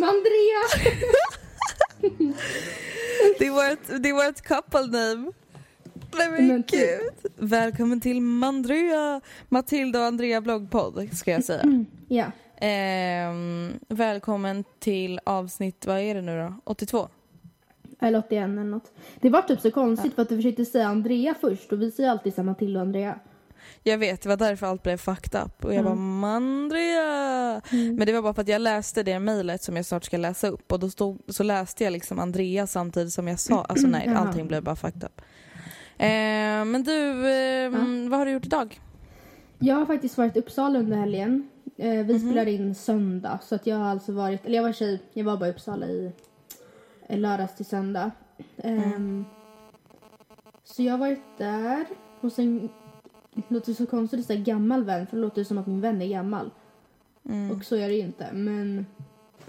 Mandrea! Det är vårt, det är vårt couple name. Nej men Men typ. gud. Välkommen till Mandrea, Matilda och Andrea bloggpodd ska jag säga. Ja. Ehm, välkommen till avsnitt, vad är det nu då? 82? Eller 81 eller något. Det var typ så konstigt för att du försökte säga Andrea först och vi säger alltid så Matilda och Andrea. Jag vet, det var därför allt blev fucked up. Och jag bara Mandrea! Men det var bara för att jag läste det mejlet som jag snart ska läsa upp och då stod, så läste jag liksom Andrea samtidigt som jag sa, alltså nej allting blev bara fucked up. Eh, men du, eh, vad har du gjort idag? Jag har faktiskt varit i Uppsala under helgen. Eh, vi Mhm. spelar in söndag så att jag har alltså varit, eller jag var tjej, jag var bara i Uppsala i eh, lördags till söndag. Ehm, Mm. Så jag har varit där och sen det låter så konstigt att säga gammal vän för det låter som att min vän är gammal. Mm. Och så är det ju inte men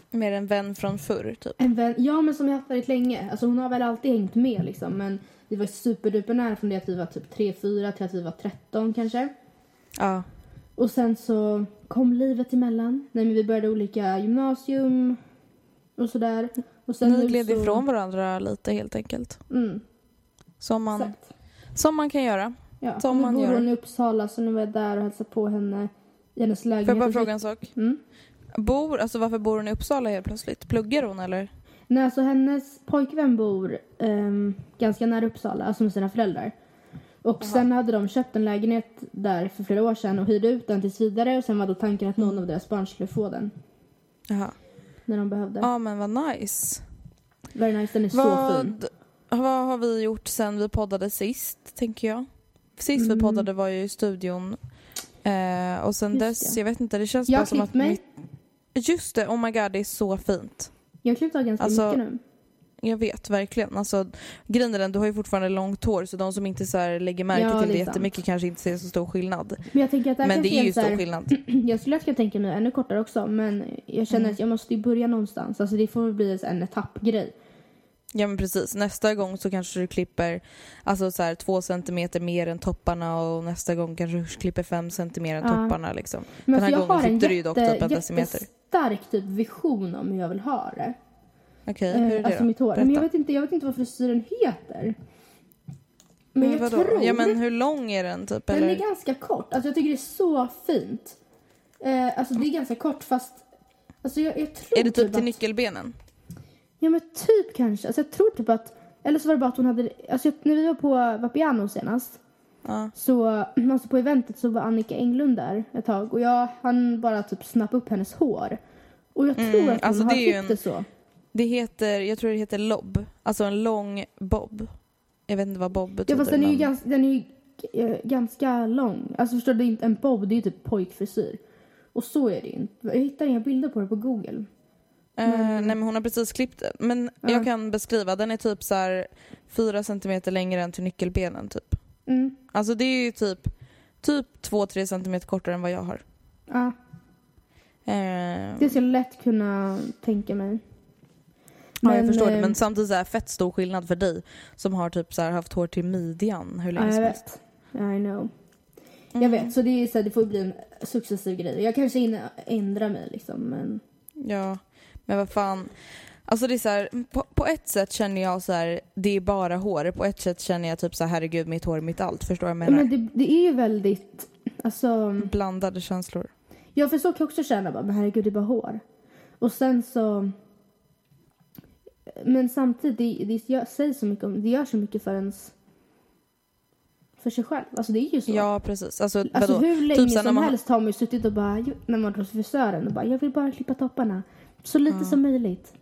Mer en vän från förr typ. En vän, ja men som jag haft väldigt länge. Alltså hon har väl alltid hängt med liksom men vi var superduper nära från det att vi var typ 3-4 till att vi var 13 kanske. Ja. Och sen så kom livet emellan. Nej men vi började olika gymnasium och sådär. Och sen Ni gled så... ifrån varandra lite helt enkelt. Mm, Som man, exakt. som man kan göra. Ja, som nu man bor gör. hon i Uppsala så nu var jag där och hälsade på henne i hennes Får lägenhet. jag bara fråga en sak? Mm. Bor, alltså varför bor hon i Uppsala helt plötsligt? Pluggar hon eller? Nej, alltså hennes pojkvän bor ehm, ganska nära Uppsala, alltså med sina föräldrar. Och sen hade de köpt en lägenhet där för flera år sedan och hyrde ut den tills vidare och sen var då tanken att någon av deras barn skulle få den Jaha. när de behövde. Ja men vad nice. Very nice, den är så fin. Vad, vad har vi gjort sen vi poddade sist, tänker jag? Sist Mm. vi poddade var ju i studion. Eh, och sen Just dess, det. jag vet inte, det känns Jag bara som att mig. mitt... Just det, oh my god det är så fint. Jag har klippt av ganska Alltså, mycket nu. Jag vet verkligen. Alltså, grejen är den, du har ju fortfarande långt hår så de som inte så här lägger märke Ja, till det jättemycket kanske inte ser så stor skillnad. Men jag tänker att det Men det är ju stor här- skillnad. Jag skulle kunna tänka mig ännu kortare också men jag känner Mm. att jag måste ju börja någonstans. Alltså det får bli en etappgrej. Ja men precis, nästa gång så kanske du klipper alltså så här, två centimeter mer än topparna och nästa gång kanske du klipper fem centimeter än Ja. topparna liksom. Men Den här jag gången har en klippte du ju dock typ en decimeter. jättestark typ vision om hur jag vill ha det. Okej, hur är det Eh, alltså då? mitt hår. Men jag vet, inte, jag vet inte vad frisyren heter. Men jag vadå? tror... Ja men hur lång är den typ Den eller? är ganska kort. Alltså jag tycker det är så fint. Eh, alltså det är ganska kort fast... Alltså jag, jag tror Är det typ till att, nyckelbenen? Ja men typ kanske. Alltså jag tror typ att, eller så var det bara att hon hade, alltså när vi var på Vapiano senast. Ja. Så, alltså på eventet så var Annika Englund där ett tag och jag han bara typ snappa upp hennes hår. Och jag tror Mm, att hon alltså har det klippt en- det så. Det heter, jag tror det heter lobb. Alltså en lång bob. Jag vet inte vad bob betyder. Ja fast den är ju, ganska, den är ju eh, ganska lång. Alltså förstår du, en bob, det är ju typ pojkfrisyr. Och så är det ju inte. Jag hittar inga bilder på det på google. Eh, nej men hon har precis klippt. Men Ja. jag kan beskriva, den är typ så här fyra centimeter längre än till nyckelbenen typ. Mm. Alltså det är ju typ, typ 2-3 centimeter kortare än vad jag har. Ja, Eh, det skulle jag lätt kunna tänka mig. ja jag förstår det eh, men samtidigt så här fett stor skillnad för dig som har typ så här haft hår till midjan hur länge jag som helst. vet. I know. Jag Mm. vet, så det, är så här, det får bli en successiv grej. Jag kanske hinner ändra mig liksom, men... Ja, men vad fan. Alltså det är så här, på, på ett sätt känner jag så här, det är bara hår. På ett sätt känner jag typ så här, herregud mitt hår mitt allt. Förstår du vad jag menar? Men det, det är ju väldigt... Alltså... Blandade känslor. Jag för så kan jag också känna bara, men herregud det är bara hår. Och sen så... Men samtidigt, det, det gör, sägs så mycket om, det gör så mycket för ens... För sig själv. Alltså det är ju så. Ja precis. Alltså, Alltså vadå? hur länge Typ som man- helst har man ju suttit och bara, när man drar till frisören och bara, jag vill bara klippa topparna. Så lite som möjligt.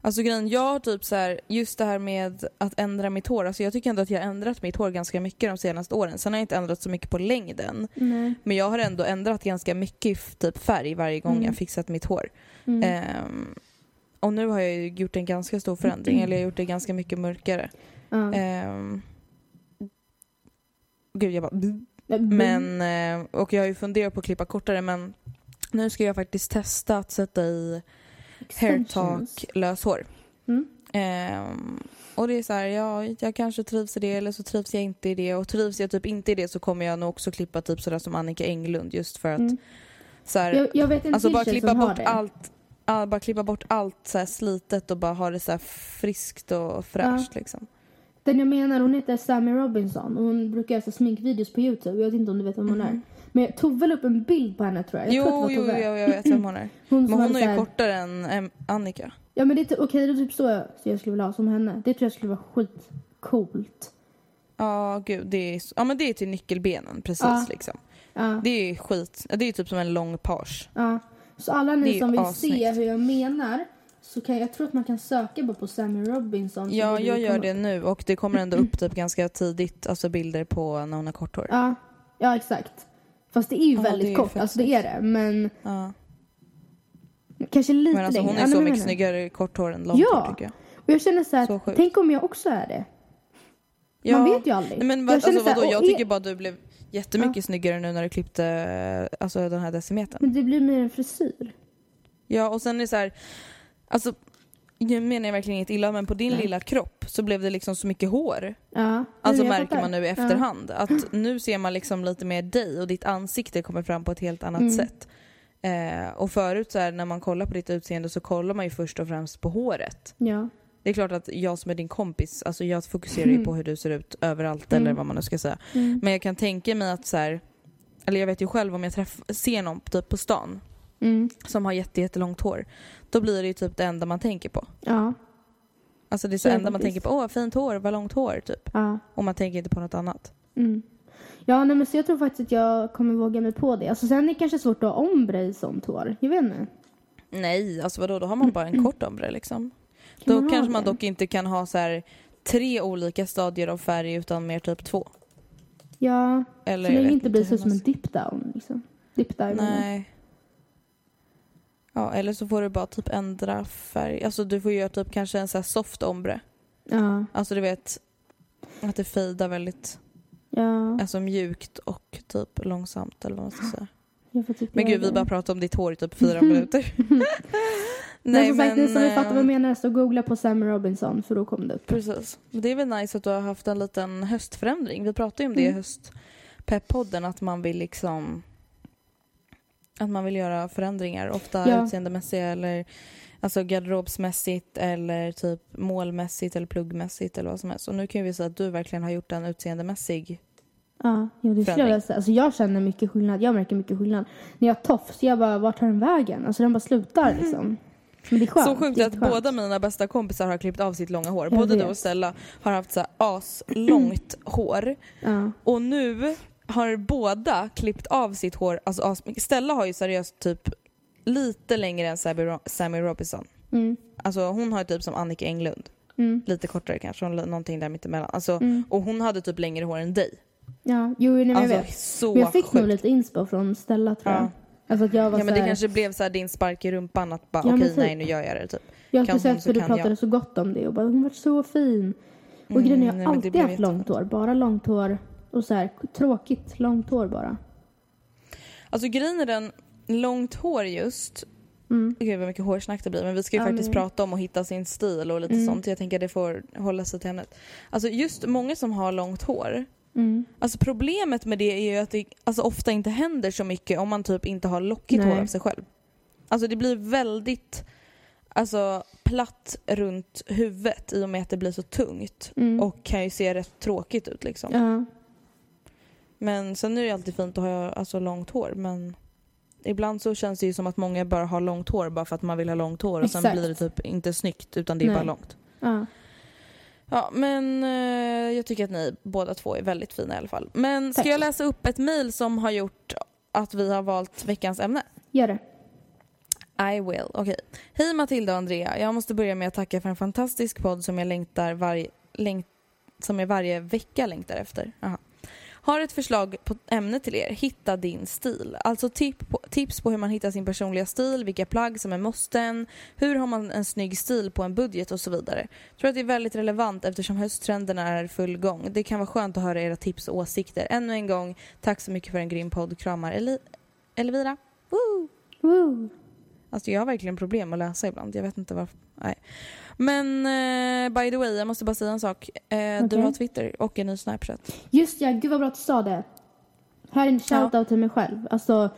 Alltså grejen, jag har typ så här, just det här med att ändra mitt hår. Alltså jag tycker ändå att jag har ändrat mitt hår ganska mycket de senaste åren. Sen har jag inte ändrat så mycket på längden. Nej. Men jag har ändå ändrat ganska mycket typ färg varje gång Mm. jag fixat mitt hår. Mm. Ehm, och nu har jag gjort en ganska stor förändring, eller jag har gjort det ganska mycket mörkare. Ja. Gud, jag bara... Men, eh, och jag har ju funderat på att klippa kortare men nu ska jag faktiskt testa att sätta i hairtalk löshår. Mm. Ehm, och det är så här, ja, jag kanske trivs i det eller så trivs jag inte i det. Och trivs jag typ inte i det så kommer jag nog också klippa typ sådär som Annika Englund just för att Mm. så här, Jag, jag vet en alltså bara klippa bort allt Ja, bara klippa bort allt så här slitet och bara ha det så friskt och fräscht liksom. Den jag menar, hon heter Sammy Robinson och hon brukar göra sminkvideos på Youtube. Jag vet inte om du vet vem hon är. Men Tove la upp en bild på henne tror jag. jag tror. Jo, var jo, jo, jag vet vem hon är. Hon Men hon är ju här- kortare än Annika. Ja men det är ty- okej, det är typ så jag, så jag skulle vilja ha som henne. Det tror jag skulle vara skitcoolt. Ja, gud. Det är, ja, men det är till nyckelbenen precis Ja. liksom. Ja, Det är skit. Det är typ som en lång page. ja. Så alla ni som vill assnyggt. se hur jag menar så kan jag tror att man kan söka bara på Sammy Robinson. Ja, jag gör det nu och det kommer ändå upp typ ganska tidigt, alltså bilder på när hon har kort hår. Ja, ja exakt. Fast det är ju Ja, väldigt är kort, fett alltså det är det. Men Ja. kanske lite Men alltså längre. hon Ja, är så jag mycket menar. snyggare i kort hår än långt Ja. hår tycker jag. Och jag känner så här, tänk om jag också är det. Ja. Man vet ju aldrig. Nej, men Jag vad, alltså, så här, vadå? Jag är- tycker bara att du blev jättemycket snyggare nu när du klippte alltså, den här decimetern. Men det blir mer en frisyr. Ja, och sen är det så här, alltså nu menar jag verkligen inget illa, men på din Nej. lilla kropp så blev det liksom så mycket hår. Ja. Alltså märker man nu i efterhand att nu ser man liksom lite mer dig och ditt ansikte kommer fram på ett helt annat Mm. sätt. Eh, och förut så här, när man kollar på ditt utseende så kollar man ju först och främst på håret. Ja. Det är klart att jag som är din kompis, alltså jag fokuserar ju Mm. på hur du ser ut överallt Mm. eller vad man nu ska säga. Mm. Men jag kan tänka mig att så här, eller jag vet ju själv om jag träff, ser någon typ på stan Mm. som har jätte, jättelångt hår, då blir det ju typ det enda man tänker på. Ja. Alltså det är Så det enda man tänker på, åh fint hår, vad långt hår typ. Ja. Och man tänker inte på något annat. Mm. Ja, nej, men så jag tror faktiskt att jag kommer våga mig på det. Alltså, sen är det kanske svårt att ha ombre i sånt hår. Jag vet inte. Nej, alltså vadå, då har man bara en kort ombre liksom. Kan Då man kanske man dock inte kan ha så här tre olika stadier av färg utan mer typ två. Ja, Eller så det inte blir så som en dip down. Liksom. Dip jag. Nej. Ja, eller så får du bara typ ändra färg. Alltså du får göra typ kanske en så här soft ombre. Ja, Alltså du vet att det fejdar väldigt ja. alltså mjukt och typ långsamt eller vad man ska säga. Typ Men gud, vi bara pratar om ditt hår i typ fyra minuter. Men som sagt, ni som vill eh, fatta vad jag menar så googla på Sammy Robinson för då kommer det upp. Precis. Det är väl nice att du har haft en liten höstförändring. Vi pratade ju om det i Mm. höstpepp-podden att man vill liksom att man vill göra förändringar, ofta Ja. utseendemässiga eller alltså garderobsmässigt eller typ målmässigt eller pluggmässigt eller vad som helst. Och nu kan ju vi säga att du verkligen har gjort en utseendemässig Ja, det skulle jag säga. Alltså jag känner mycket skillnad. Jag märker mycket skillnad. När jag har tofs, jag bara, vart tar den vägen? Alltså den bara slutar Mm. liksom. Men det är skönt. Så sjukt att skönt. båda mina bästa kompisar har klippt av sitt långa hår. Jag Både du och Stella har haft så här aslångt hår. Ja. Och nu har båda klippt av sitt hår. Alltså asmycket. Stella har ju seriöst typ lite längre än Sammy Ro- Sammy Robinson. Mm. Alltså hon har ju typ som Annika Englund. Mm. Lite kortare kanske, någonting där mittemellan. Alltså, Mm. Och hon hade typ längre hår än dig. Ja, jo, nej, men jag Alltså vet. så Men jag fick sjukt. nog lite inspo från Stella tror jag. Ja. Alltså att jag var Ja men det här, kanske blev så här din spark i rumpan att bara Ja, okej typ. nej nu gör jag det typ. Jag kan speciellt för du pratade jag. så gott om det och bara hon var så fin. Och Mm, grejen är jag har alltid haft långt hår. Bara långt hår och så här tråkigt långt hår bara. Alltså grejen är den, långt hår just, Mm. gud vad mycket hårsnack det blir men vi ska ju Ja, faktiskt men- prata om att hitta sin stil och lite Mm. sånt. Jag tänker att det får hålla sig till ämnet. Alltså just många som har långt hår, Mm. alltså problemet med det är ju att det alltså, ofta inte händer så mycket om man typ inte har lockigt Nej. hår av sig själv. Alltså det blir väldigt alltså, platt runt huvudet i och med att det blir så tungt Mm. och kan ju se rätt tråkigt ut liksom. Ja. Men sen är det ju alltid fint att ha alltså, långt hår men ibland så känns det ju som att många bara har långt hår bara för att man vill ha långt hår och sen Exakt. blir det typ inte snyggt utan det är Nej. bara långt. Ja. Ja men eh, jag tycker att ni båda två är väldigt fina i alla fall. Men ska Tack. jag läsa upp ett mejl som har gjort att vi har valt veckans ämne? Gör det. I will. Okej. Hej Matilda och Andrea. Jag måste börja med att tacka för en fantastisk podd som jag längtar varje, längt, som jag varje vecka längtar efter. Aha. Har ett förslag på ämne till er. Hitta din stil. Alltså tip på, tips på hur man hittar sin personliga stil, vilka plagg som är måsten, hur har man en snygg stil på en budget och så vidare. Tror att det är väldigt relevant eftersom hösttrenderna är i full gång. Det kan vara skönt att höra era tips och åsikter. Ännu en gång, tack så mycket för en grym podd. Kramar Eli- Elvira. Woo! Woo. Alltså jag har verkligen problem att läsa ibland. Jag vet inte varför. Nej. Men eh, by the way, jag måste bara säga en sak. Eh, Du Okej. har Twitter och en ny Snapchat. Just ja, gud vad bra att du sa det. Här är en shoutout till mig själv. Alltså,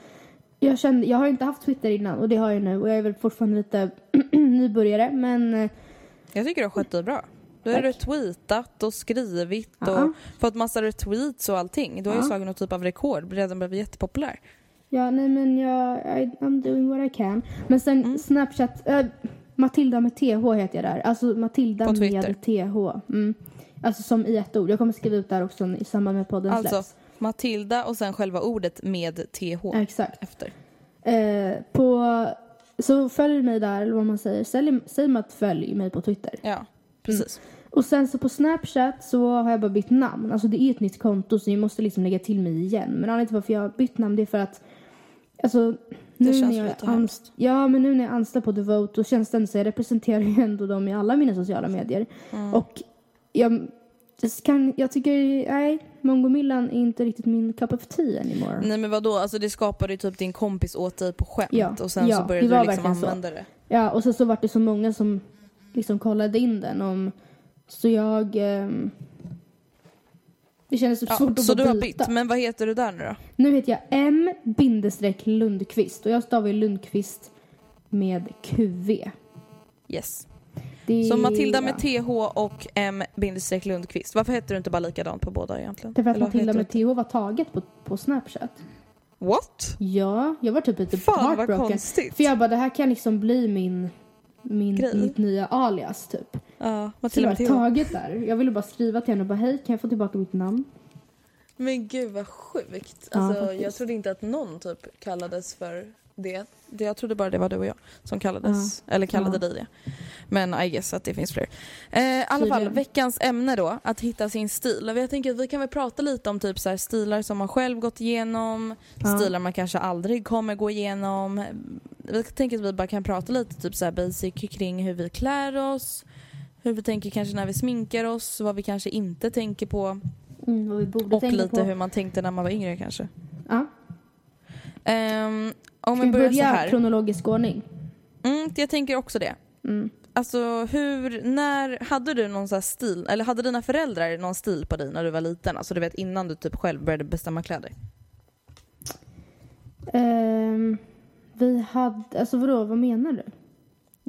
jag, kände, jag har ju inte haft Twitter innan och det har jag nu och jag är väl fortfarande lite nybörjare men eh, Jag tycker du har skött dig bra. Du har retweetat och skrivit och Ja. fått massa retweets och allting. Du har ju Ja. slagit någon typ av rekord, redan blivit jättepopulär. Ja, nej men jag, I, I'm doing what I can. Men sen Mm. Snapchat, äh, Matilda med TH heter jag där. Alltså Matilda med TH. Mm. Alltså som i ett ord. Jag kommer skriva ut där också i samband med podden Alltså släpps. Matilda och sen själva ordet med TH exakt. efter. Eh, på, så följ mig där, eller vad man säger. Säg, säg mig att följ mig på Twitter. Ja, precis. Och sen så på Snapchat så har jag bara bytt namn. Alltså det är ett nytt konto så jag måste liksom lägga till mig igen. Men anledningen till varför jag har bytt namn det är för att Alltså nu känns när jag lite hemskt. Ja men nu när jag är anställd på Devote det ändå så jag representerar ju ändå dem i alla mina sociala medier. Mm. Och jag, det kan, jag tycker, nej, Mongomillan är inte riktigt min cup of tea anymore. Nej men vadå, alltså det skapade ju typ din kompis åt dig på skämt Ja, och sen ja, så det började du liksom verkligen så. använda det. Ja, och sen så var det så många som liksom kollade in den om så jag ehm, det kändes typ Ja, svårt att så du har bytt, men vad heter du där nu då? Nu heter jag M bindestreck Lundqvist och jag stavar ju Lundqvist med QV. Yes. Det Så Matilda med TH och M bindestreck Lundqvist. Varför heter du inte bara likadant på båda egentligen? Därför att Eller Matilda med TH var taget på, på Snapchat. What? Ja, jag var typ lite Fan vad heartbroken. konstigt. För jag bara, det här kan liksom bli min, min Grej. mitt nya alias typ. Ja, Matilda TH. taget där. Jag ville bara skriva till henne och bara, hej kan jag få tillbaka mitt namn? Men gud vad sjukt. Ja, Alltså, faktiskt. jag trodde inte att någon typ kallades för det. det. Jag trodde bara det var du och jag som kallades, eller kallade Ja. dig det. Men I guess att det finns fler. Eh, I alla fall, Tydligen. veckans ämne då, att hitta sin stil. Och Jag tänker att vi kan väl prata lite om typ så här stilar som man själv gått igenom, Ja. stilar man kanske aldrig kommer gå igenom. Vi tänker att vi bara kan prata lite typ så här basic kring hur vi klär oss, hur vi tänker kanske när vi sminkar oss, vad vi kanske inte tänker på Mm, vad vi borde och tänka lite på. hur man tänkte när man var yngre kanske. Ja. Um, om Ska vi börjar så här. kronologisk ordning? Mm, jag tänker också det. Mm. Alltså hur, när, hade du någon så här stil, eller hade dina föräldrar någon stil på dig när du var liten? Alltså du vet innan du typ själv började bestämma kläder? Ehm, vi hade, alltså vadå, vad menar du?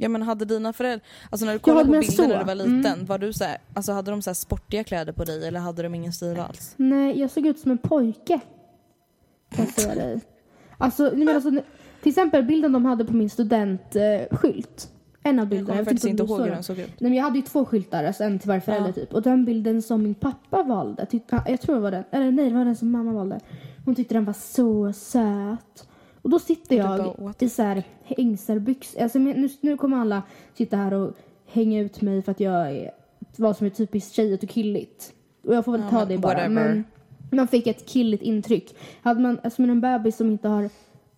Ja men hade dina föräldrar, alltså när du kollade på men bilder så. när du var liten, Mm. var du så här, alltså hade de så sportiga kläder på dig eller hade de ingen stil alls? Nej, jag såg ut som en pojke. Kan jag säga dig. Alltså, menar alltså, till exempel bilden de hade på min studentskylt. En av Jag bilderna. kommer vet faktiskt inte ihåg hur den. såg ut. Nej men jag hade ju två skyltar, alltså en till varje förälder Ja. typ. Och den bilden som min pappa valde, tyckte, ja, jag tror det var den, eller nej det var den som mamma valde. Hon tyckte den var så söt. Och då sitter jag bara, i så här hängselbyxor. Alltså nu, nu kommer alla sitta här och hänga ut mig för att jag är vad som är typiskt tjejigt och killigt. Och jag får väl Ja, ta det bara. whatever. Men man fick ett killigt intryck. Hade man, alltså med en bebis som inte har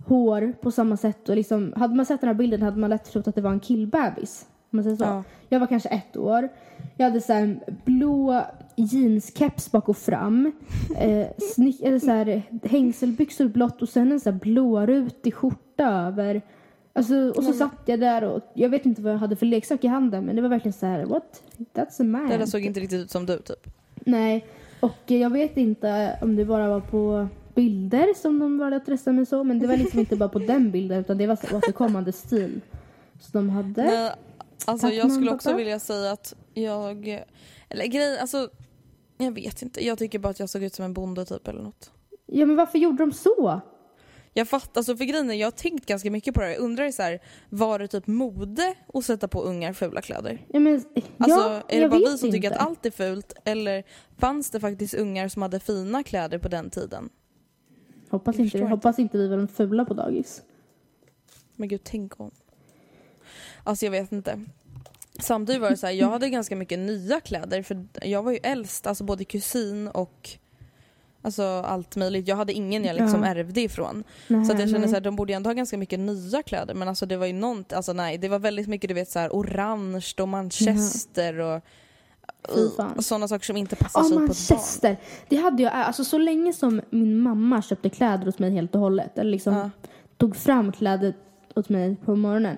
hår på samma sätt och liksom, hade man sett den här bilden hade man lätt trott att det var en killbebis. Om man säger så. Ja. Jag var kanske ett år. Jag hade så här blå jeanskeps bak och fram. Eh, snick, eller så här, hängselbyxor blått och sen en så här blårutig skjorta över. Alltså, och så satt jag där och jag vet inte vad jag hade för leksak i handen men det var verkligen så här, what? That's a man. Det där såg inte riktigt ut som du typ. Nej, och jag vet inte om det bara var på bilder som de valde att rösta mig så men det var liksom inte bara på den bilden utan det var så återkommande stil. Så de hade... Nej, alltså Tack, jag skulle också pappa. vilja säga att jag... Eller grej, alltså... Jag vet inte. Jag tycker bara att jag såg ut som en bonde typ eller något. Ja men varför gjorde de så? Jag fattar, alltså för grejen är, jag har tänkt ganska mycket på det här. Jag undrar så här, var det typ mode att sätta på ungar fula kläder? Ja, men, Alltså ja, är det bara vi som inte. tycker att allt är fult eller fanns det faktiskt ungar som hade fina kläder på den tiden? Hoppas Jag inte, hoppas inte vi var de fula på dagis. Men gud, tänk om. Alltså jag vet inte. Samtidigt var det så här, jag hade ganska mycket nya kläder för jag var ju äldst, alltså både kusin och Alltså allt möjligt. Jag hade ingen jag liksom Ja. ärvde ifrån. Nej, Så jag kände nej. så här, de borde ju ändå ha ganska mycket nya kläder men alltså det var ju nånt, alltså nej det var väldigt mycket du vet så här orange och manchester och, Fy fan. och sådana saker som inte passar Ja, sig på ett barn. manchester. Det hade jag, alltså så länge som min mamma köpte kläder åt mig helt och hållet, eller liksom Ja. tog fram kläder åt mig på morgonen,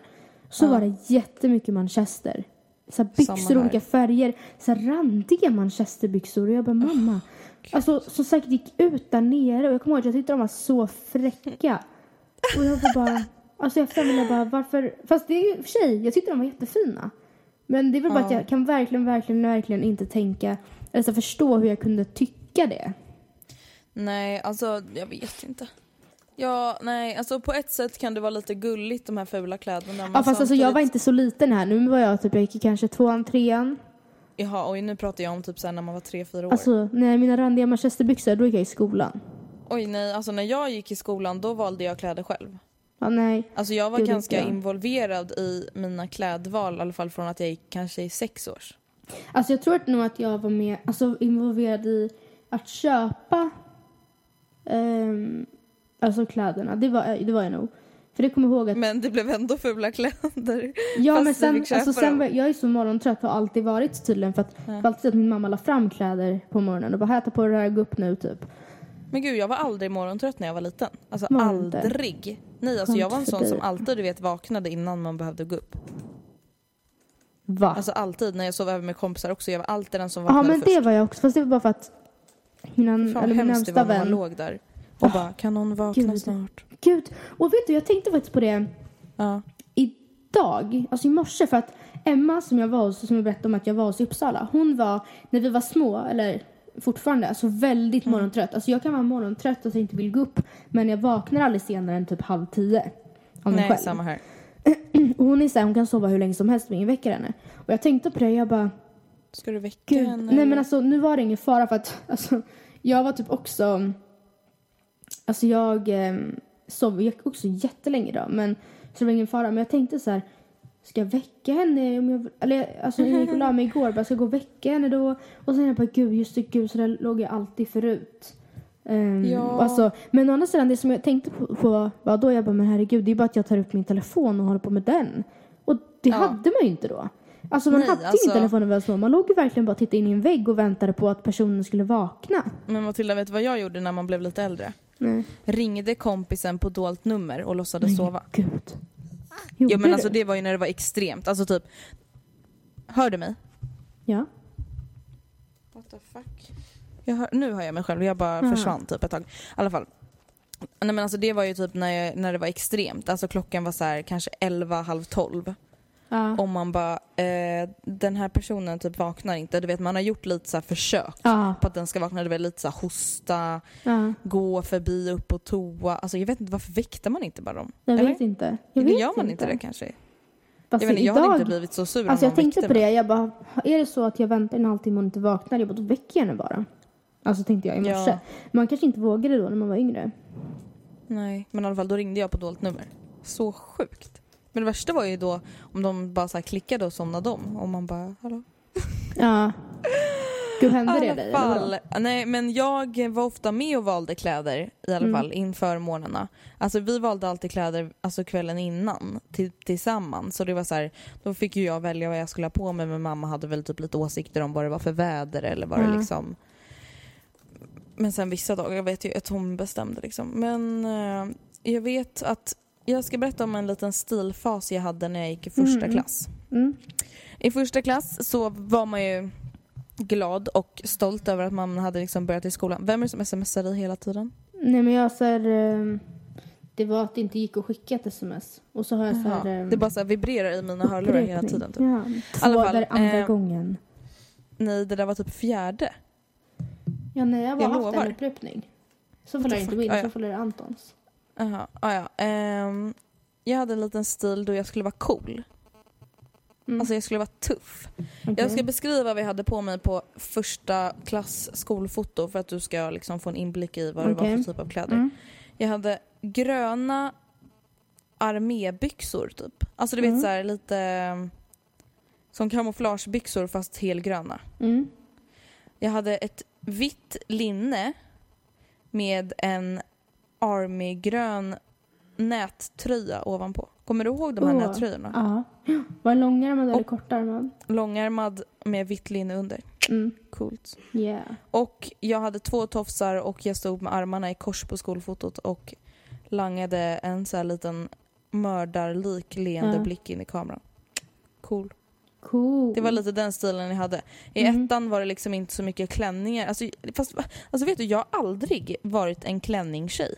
så Ja. var det jättemycket manchester. Så byxor olika färger, så randiga manchesterbyxor. Och jag bara, mamma. Alltså som säkert gick ut där nere och jag kommer ihåg att jag tyckte de var så fräcka. Och jag var bara, alltså jag bara, varför? Fast det är ju för sig, jag tyckte de var jättefina. Men det är väl bara att Ja. jag kan verkligen, verkligen, verkligen inte tänka, eller så förstå hur jag kunde tycka det. Nej, alltså jag vet inte. Ja, nej, alltså på ett sätt kan det vara lite gulligt de här fula kläderna. Ja fast alltså jag var samtidigt- inte så liten här. Nu var jag typ, jag gick kanske tvåan, trean. Jaha, oj nu pratar jag om typ såhär när man var tre, fyra år. Alltså när mina randiga manchesterbyxor, då gick jag i skolan. Oj nej, alltså när jag gick i skolan då valde jag kläder själv. Ja nej. Alltså jag var Gud, ganska jag. involverad i mina klädval, i alla fall från att jag gick kanske i sex års. Alltså jag tror att nog att jag var med, alltså involverad i att köpa ehm, alltså kläderna. Det var, det var jag nog. För det kommer ihåg att, Men det blev ändå fula kläder. ja men sen, alltså sen var, jag är så morgontrött har alltid varit tydligen för att, för alltid att min mamma la fram kläder på morgonen och bara här ta på det här, gå upp nu typ. Men gud jag var aldrig morgontrött när jag var liten. Alltså Var inte? aldrig. Nej alltså jag var en sån dig. som alltid du vet vaknade innan man behövde gå upp. Va? Alltså alltid när jag sov över med kompisar också. Jag var alltid den som Ja vaknade men först. det var jag också, fast det var bara för att min, Fan eller min hemskt det närmsta var när man vän låg där och Ah, bara kan någon vakna gud. snart? Gud, och vet du jag tänkte faktiskt på det Ja. idag, alltså i morse för att Emma som jag var hos, som jag berättade om att jag var hos i Uppsala, hon var när vi var små, eller fortfarande, alltså väldigt Mm. morgontrött. Alltså jag kan vara morgontrött och så inte vill gå upp men jag vaknar aldrig senare än typ halv tio. Av Nej själv. samma här. Och hon är så här, hon kan sova hur länge som helst men ingen väcker henne. Och jag tänkte på det, jag bara Ska du väcka Gud, henne? nej men alltså nu var det ingen fara för att alltså, jag var typ också Alltså jag eh, sov jag också jättelänge idag men så det var ingen fara men jag tänkte så här Ska jag väcka henne? Om jag, eller alltså jag gick och la mig igår bara ska jag gå och väcka henne då? Och sen jag bara gud just det gud så där låg jag alltid förut. Um, Ja. alltså, men å andra sidan det som jag tänkte på, på var då jag bara men herregud det är bara att jag tar upp min telefon och håller på med den. Och det Ja. hade man ju inte då. Alltså man Nej, hade alltså- ingen telefon när vi var små. Man låg ju verkligen bara och tittade in i en vägg och väntade på att personen skulle vakna. Men Matilda, vet du vad jag gjorde när man blev lite äldre? Nej. Ringde kompisen på dolt nummer och låtsades sova. Gud. Gjorde Ja men alltså det var ju när det var extremt. Alltså typ... Hör du mig? Ja. What the fuck? Jag hör, nu hör jag mig själv, jag bara Ja. försvann typ ett tag. I alla fall. Nej men alltså det var ju typ när, jag, när det var extremt. Alltså klockan var så här kanske 11, halv 12. Ja. Om man bara, eh, den här personen typ vaknar inte. Du vet man har gjort lite så försök Ja. på att den ska vakna. Det var lite så hosta, ja. gå förbi, upp på toa. Alltså jag vet inte, varför väckte man inte bara dem? Jag Eller? vet inte. Jag vet Gör man inte det kanske? Fast Jag, vet inte, jag idag, hade inte blivit så sur Alltså om jag tänkte på det, jag bara, är det så att jag väntar en halvtimme och inte vaknar, jag bara, då väcker jag henne bara. Alltså tänkte jag i morse. Ja. Man kanske inte vågade då när man var yngre. Nej, men i alla fall då ringde jag på dolt nummer. Så sjukt. Men det värsta var ju då om de bara så klickade och somnade om och man bara hallå? Ja. Gud, hände det dig? fall, nej men jag var ofta med och valde kläder i alla Mm. fall inför morgnarna. Alltså vi valde alltid kläder alltså kvällen innan till, tillsammans. Så det var så här, då fick ju jag välja vad jag skulle ha på mig men mamma hade väl typ lite åsikter om vad det var för väder eller vad det Ja. liksom Men sen vissa dagar vet jag att hon bestämde liksom. Men eh, jag vet att jag ska berätta om en liten stilfas jag hade när jag gick i första Mm. klass. Mm. I första klass så var man ju glad och stolt över att man hade liksom börjat i skolan. Vem är det som smsar dig hela tiden? Nej men jag så här, eh, det var att det inte gick att skicka ett sms. Och så har jag så här, eh, Det bara så här vibrerar i mina hörlurar hela tiden. Typ. Ja, två alla andra eh, gången. Nej, det där var typ fjärde. Ja nej, jag har bara jag haft lovar. en upprepning. Så det inte min, så det Antons. Jaha, ah, ja. Ehm, jag hade en liten stil då jag skulle vara cool. Mm. Alltså jag skulle vara tuff. Okej. Jag ska beskriva vad jag hade på mig på första klass skolfoto för att du ska liksom få en inblick i vad det var för typ av kläder. Mm. Jag hade gröna armébyxor typ. Alltså du Mm. vet så här lite som kamouflagebyxor fast helgröna. Mm. Jag hade ett vitt linne med en armygrön nättröja ovanpå. Kommer du ihåg de här Åh, nättröjorna? Ja. Var det långärmad eller kortärmad? Långärmad med vitt linne under. Mm. Coolt. Yeah. Och jag hade två tofsar och jag stod med armarna i kors på skolfotot och langade en så här liten mördarlik leende Ja. blick in i kameran. Cool. Cool. Det var lite den stilen jag hade. I Mm. ettan var det liksom inte så mycket klänningar. Alltså, fast, alltså vet du, jag har aldrig varit en klänningstjej.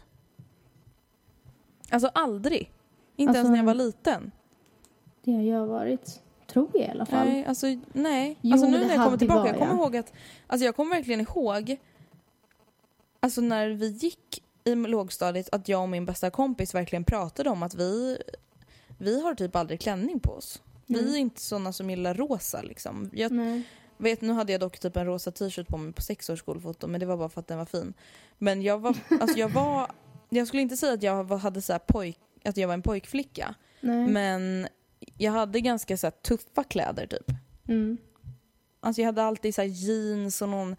Alltså aldrig. Inte ens Alltså- när jag var liten. Det har jag varit. Tror jag i alla fall. Nej, alltså nej. Jo, alltså nu när jag kommer tillbaka, var jag kommer jag. ihåg att, alltså jag kommer verkligen ihåg, alltså när vi gick i lågstadiet, att jag och min bästa kompis verkligen pratade om att vi, vi har typ aldrig klänning på oss. Vi Nej. är inte sådana som gillar rosa liksom. Jag Nej. vet, nu hade jag dock typ en rosa t-shirt på mig på sex års skolfoto, men det var bara för att den var fin. Men jag var, alltså jag var, jag skulle inte säga att jag hade så här pojk, att jag var en pojkflicka. Nej. Men jag hade ganska så tuffa kläder typ. Mm. Alltså jag hade alltid så här jeans och någon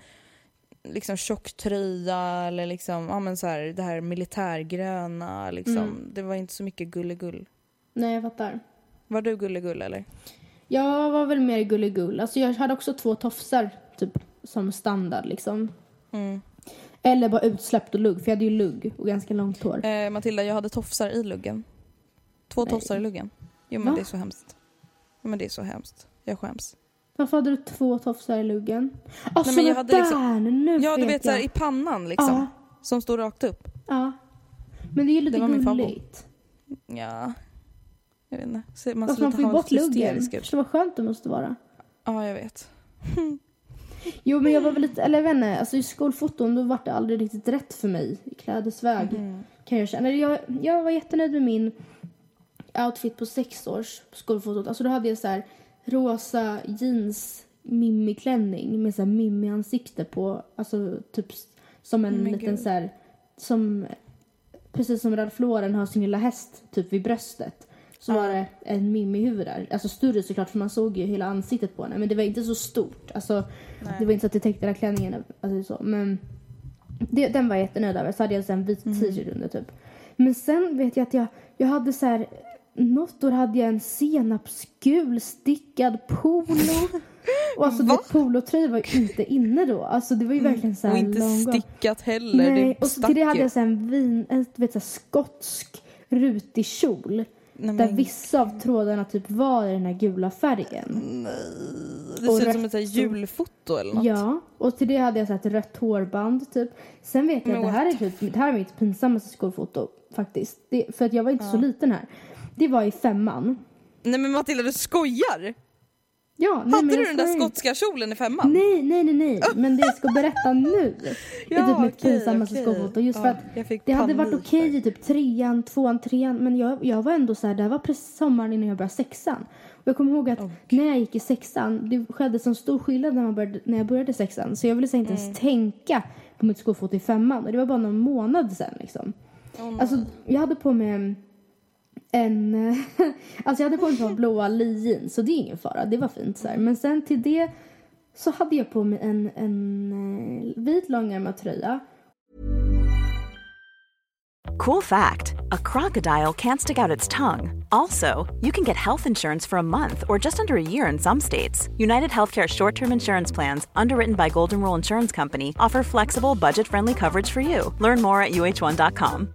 liksom tjock tröja eller liksom, ja men så här, det här militärgröna liksom. Mm. Det var inte så mycket gulligull. Nej, jag fattar. Var du gulligull eller? Jag var väl mer gulligull. Alltså jag hade också två tofsar typ som standard liksom. Mm. Eller bara utsläppt och lugg, för jag hade ju lugg och ganska långt hår. Eh, Matilda, jag hade tofsar i luggen. Två Nej. tofsar i luggen. Jo men Va? det är så hemskt. Jo men det är så hemskt. Jag skäms. Varför hade du två tofsar i luggen? Ah, men såna jag hade där! liksom- Nu Ja du vet så jag. här, i pannan liksom. Ja, Som står rakt upp. ja. Men det är ju lite Det gulligt. Ja. Jag vet inte. Man Alltså man får ju bort luggen. Förstår vad skönt det måste vara. Ja jag vet. Jo men jag var väl lite, eller jag vet inte, alltså i skolfoton då var det aldrig riktigt rätt för mig i klädesväg. Mm. Kan jag känna. Jag, jag var jättenöjd med min outfit på sex års skolfotot. Alltså då hade jag så här rosa jeans mimiklänning med så här mimi-ansikte på. Alltså typ som en Men liten gud. så här, som precis som Ralph Lauren har sin lilla häst typ vid bröstet. Så var det en mimi-huvud där. Alltså större såklart för man såg ju hela ansiktet på henne. Men det var inte så stort. Alltså Nej. det var inte så att det täckte hela klänningen. Alltså så. Men det, den var jag jättenöjd över. Så hade jag en vit Mm. t-shirt under typ. Men sen vet jag att jag, jag hade så här något år hade jag en senapsgul stickad polo. Och alltså Va? det polotröja var ju inte inne då. Alltså det var ju verkligen så här Och inte stickat heller. Nej, det och så till det hade jag så en vin, en vet, så här, skotsk rutig kjol. Nej, Där vissa av trådarna typ var i den här gula färgen. Det och ser ut som ett så julfoto eller något. Ja, och till det hade jag så här ett rött hårband typ. Sen vet jag Men att det här, är typ, det här är mitt pinsammaste skolfoto faktiskt. Det, för att jag var inte så liten här. Det var i femman. Nej men Matilda du skojar! Ja, nej, Hade du den där skotska kjolen i femman? Nej, nej, nej, nej. Men det jag ska berätta nu är typ mitt okej, pinsammaste skolfoto. Just för Ja, att jag fick det hade varit okej i typ trean, tvåan, trean. Men jag, jag var ändå så här, det här var precis sommaren innan jag började sexan. Och jag kommer ihåg att när jag gick i sexan, det skedde så stor skillnad när, man började, när jag började sexan. Så jag ville så inte Mm. ens tänka på mitt skolfoto i femman. Och det var bara någon månad sen liksom. Alltså, jag hade på mig en... alltså jag hade på mig ett par blåa Lee jeans, så det är ingen fara. Det var fint så här. Men sen till det så hade jag på mig en, en eh, vit långärmad tröja. Cool fact a crocodile can't stick out its tongue. Also, you can get health insurance for a month or just under a year in some states. United Healthcare short term insurance plans, underwritten by Golden Rule Insurance Company, offer flexible, budget friendly coverage for you. Learn more at uh1.com.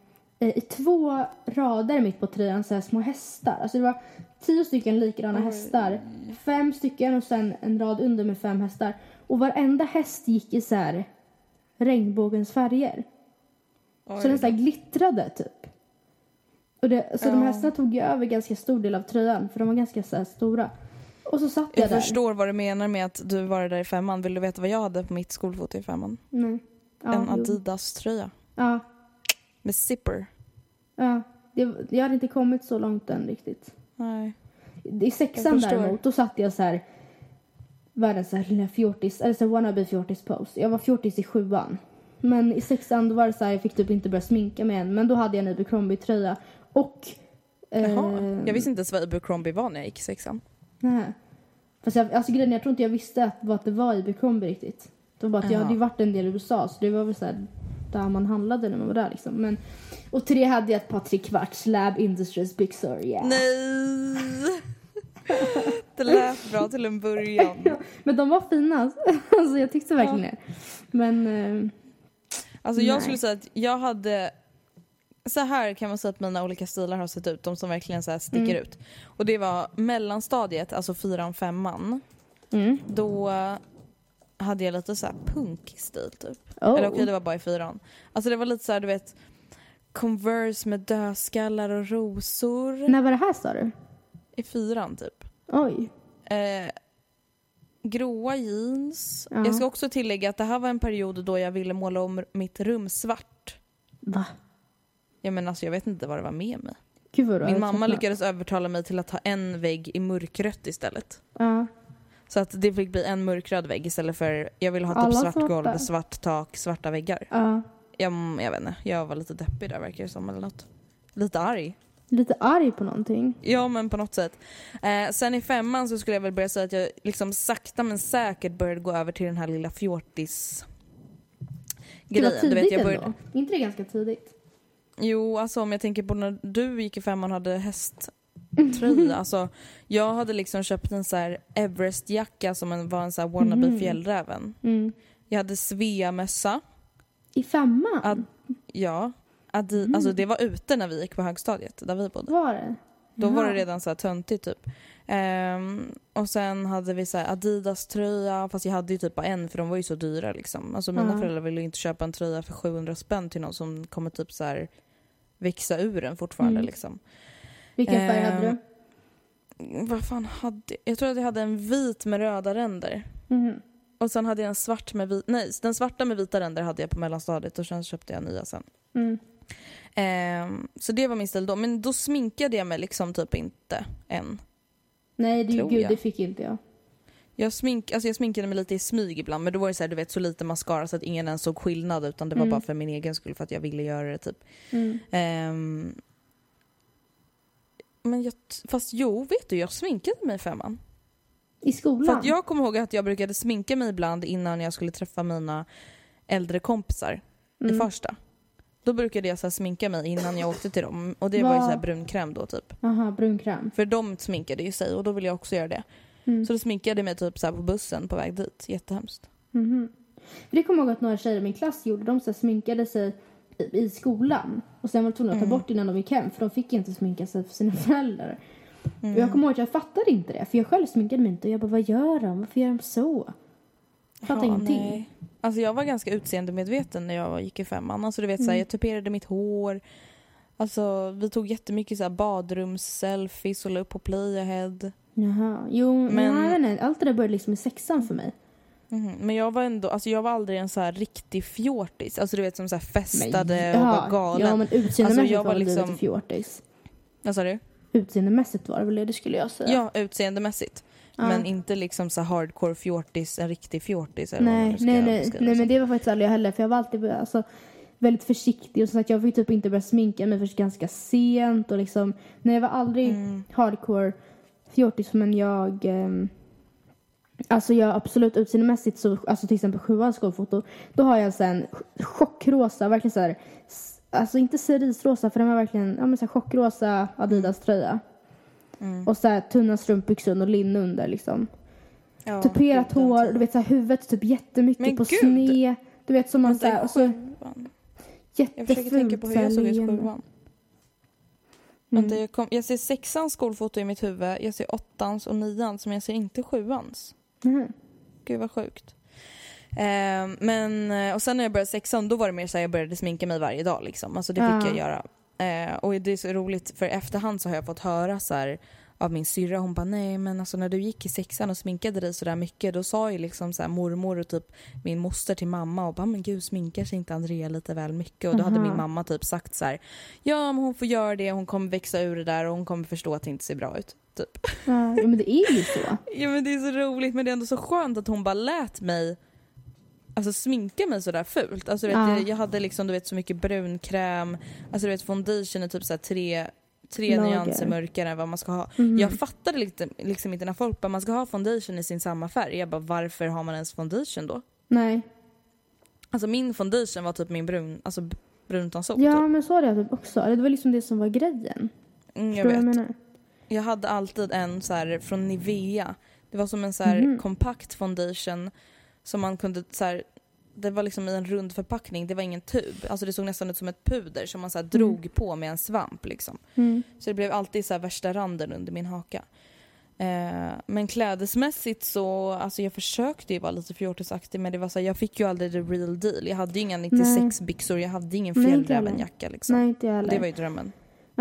i två rader mitt på tröjan så här små hästar. Alltså det var tio stycken likadana hästar. Fem stycken och sen en rad under med fem hästar. Och varenda häst gick i så här regnbågens färger. Så den så här glittrade typ. Och det, så de hästarna tog ju över ganska stor del av tröjan för de var ganska så här stora. Och så satt jag, Jag där. förstår vad du menar med att du var där i femman. Vill du veta vad jag hade på mitt skolfoto i femman? Nej. Ja, en. Adidas-tröja Ja, med zipper. Ja. Det, jag hade inte kommit så långt än riktigt. Nej. I sexan Jag däremot, då satt jag så här världens så här lilla fjortis, eller så här wannabe fjortis pose. Jag var fjortis i sjuan. Men i sexan då var det så här, jag fick typ inte börja sminka mig än. Men då hade jag en Abercrombie tröja och... Eh, Jaha. Jag visste inte ens vad Abercrombie var när jag gick i sexan. Nej. Fast jag, alltså grejen jag tror inte jag visste att, vad det var Abercrombie riktigt. Det var bara att jag Jaha. hade ju varit en del i USA så det var väl så här där man handlade när man var där liksom. Men, och det hade jag ett par trekvarts Lab Industries byxor, yeah. Nej! Det lät bra till en början. Men de var fina. Alltså jag tyckte verkligen det. Men... Eh, Alltså jag Nej. skulle säga att jag hade så här kan man säga att mina olika stilar har sett ut, de som verkligen så här sticker Mm. ut. Och det var mellanstadiet, alltså fyran, femman. mm. Då hade jag lite så här punkstil typ. Oh. Eller okej det var bara i fyran. Alltså det var lite så här, du vet Converse med dödskallar och rosor. När var det här sa du? I fyran typ. Oj. Eh, gråa jeans. Ja. Jag ska också tillägga att det här var en period då jag ville måla om mitt rum svart. Va? Ja, men alltså, jag vet inte vad det var med mig. Min mamma lyckades övertala mig till att ha en vägg i mörkrött istället. Ja. Så att det fick bli en mörkröd vägg istället för jag ville ha typ Alla svart svarta. golv, svart tak, svarta väggar. ja. Jag, jag vet inte, jag var lite deppig där verkar det som eller något. Lite arg. Lite arg på någonting. Ja men på något sätt. Eh, sen i femman så skulle jag väl börja säga att jag liksom sakta men säkert började gå över till den här lilla fjortis Det var grejen. tidigt Du vet, jag ändå. började, inte det ganska tidigt? jo alltså om jag tänker på när du gick i femman och hade hästtröja. alltså, jag hade liksom köpt en så här Everest-jacka som en, var en så här wannabe Mhm. fjällräven. Mm. Jag hade Svea-mössa. I femman? Ad, ja. Adi, Mm. Alltså det var ute när vi gick på högstadiet där vi bodde. Var det? Då var det Jaha. redan så här töntigt typ. Ehm, och sen hade vi så Adidas-tröja, fast jag hade ju typ bara en för de var ju så dyra liksom. Alltså mina Ja. föräldrar ville ju inte köpa en tröja för 700 spänn till någon som kommer typ så här växa ur den fortfarande Mm. liksom. Vilken färg hade Ehm, du? Vad fan hade jag? Jag tror att jag hade en vit med röda ränder. Mhm. Och sen hade jag en svart med vit, nej den svarta med vita ränder hade jag på mellanstadiet och sen köpte jag nya sen. Mm. Ehm, så det var min stil då. Men då sminkade jag mig liksom typ inte än. Nej, det, gud, jag. det fick inte jag. Jag, smink, alltså jag sminkade mig lite i smyg ibland men då var det så, här, du vet, så lite mascara så att ingen ens såg skillnad utan det var Mm. bara för min egen skull för att jag ville göra det typ. Mm. Ehm, men jag, fast jo, vet du, jag sminkade mig i femman. I skolan? För jag kommer ihåg att jag brukade sminka mig ibland innan jag skulle träffa mina äldre kompisar i Mm. Farsta. Då brukade jag så sminka mig innan jag åkte till dem och det var ju så här brunkräm då typ. Aha, brunkräm. För de sminkade ju sig och då ville jag också göra det. Mm. Så då sminkade jag mig typ så på bussen på väg dit. Jättehemskt. Mhm. För det kommer jag ihåg att några tjejer i min klass gjorde. De så sminkade sig i, i skolan. Och sen var de tvungna att ta Mm. bort innan de gick hem. För de fick inte sminka sig för sina föräldrar. Mm. Och jag kommer ihåg att jag fattade inte det. För jag själv sminkade mig inte. Och jag bara, vad gör de? Varför gör de så? Jag fattar Ja, ingenting. nej. Alltså jag var ganska utseendemedveten när jag gick i femman. Alltså du vet så här, Mm. jag tuperade mitt hår. Alltså vi tog jättemycket så här badrums-selfies och la upp på Playahead. Jaha. Jo, men... Men- nej, nej. Allt det där började liksom i sexan för mig. Mhm. Men jag var ändå, alltså jag var aldrig en så här riktig fjortis. Alltså du vet som så här festade Men- och var galen. Ja, men utseendemässigt Alltså, jag var du liksom- lite fjortis. Vad sa du? Utseendemässigt var det väl det, det skulle jag säga. Ja, utseendemässigt. Ja. Men inte liksom så hardcore fjortis, en riktig fjortis eller vad Nej, ska nej, nej. nej men det var faktiskt aldrig jag heller. För jag var alltid alltså, väldigt försiktig. Och som sagt, jag fick typ inte börja sminka mig först ganska sent. Och liksom, nej, jag var aldrig Mm. hardcore fjortis. Men jag... ehm, alltså jag absolut utseendemässigt så, alltså till exempel sjuans skolfoto. Då har jag så här en chockrosa, verkligen så här, alltså inte cerisrosa för den var verkligen, ja men så här chockrosa Adidas tröja. Mm. Och så här tunna strumpbyxor och linne under liksom. Ja, Tuperat hår, du vet så här, huvudet typ jättemycket Men på gud! sned. Du vet som man i och så sjuan. Jag försöker jättefult tänka på hur jag såg ut i sjuan. Vänta, Mm. jag, kom, jag ser sexans skolfoto i mitt huvud, jag ser åttans och nians, men jag ser inte sjuans. Mhm. Gud vad sjukt. Ehm, men, eh, och sen när jag började sexan då var det mer så här, jag började sminka mig varje dag liksom. Alltså det fick Ja. jag göra. Eh, och det är så roligt för i efterhand så har jag fått höra så här av min syrra, hon bara nej men alltså när du gick i sexan och sminkade dig så där mycket då sa ju liksom så här mormor och typ min moster till mamma och bara men gud sminkar sig inte Andrea lite väl mycket och då hade Aha. min mamma typ sagt så här ja men hon får göra det, hon kommer växa ur det där och hon kommer förstå att det inte ser bra ut. Typ. Ja, men det är ju så. Ja men det är så roligt men det är ändå så skönt att hon bara lät mig Alltså sminka mig sådär fult. Alltså, vet, Ja. jag, jag hade liksom du vet så mycket brunkräm, alltså du vet foundation är typ såhär tre, tre Lager. nyanser mörkare än vad man ska ha. Mhm. Jag fattade liksom, liksom inte när folk bara man ska ha foundation i sin samma färg. Jag bara varför har man ens foundation då? Nej. Alltså min foundation var typ min brun, alltså b- bruntonsol Ja, typ. men så var det typ också. Det var liksom det som var grejen. Mm, jag Förstår vad jag vet. menar? Jag hade alltid en så här från Nivea. Det var som en så här Mhm. kompakt foundation som man kunde så här, det var liksom i en rund förpackning, det var ingen tub. Alltså det såg nästan ut som ett puder som man så här drog på med en svamp liksom. Mm. Så det blev alltid så värsta randen under min haka. Eh, men klädesmässigt så, alltså jag försökte ju vara lite fjortisaktig men det var så här, jag fick ju aldrig the real deal. Jag hade ju inga 96 byxor, jag hade ingen fjällrävenjacka liksom. Nej, inte jag heller. Det var ju drömmen.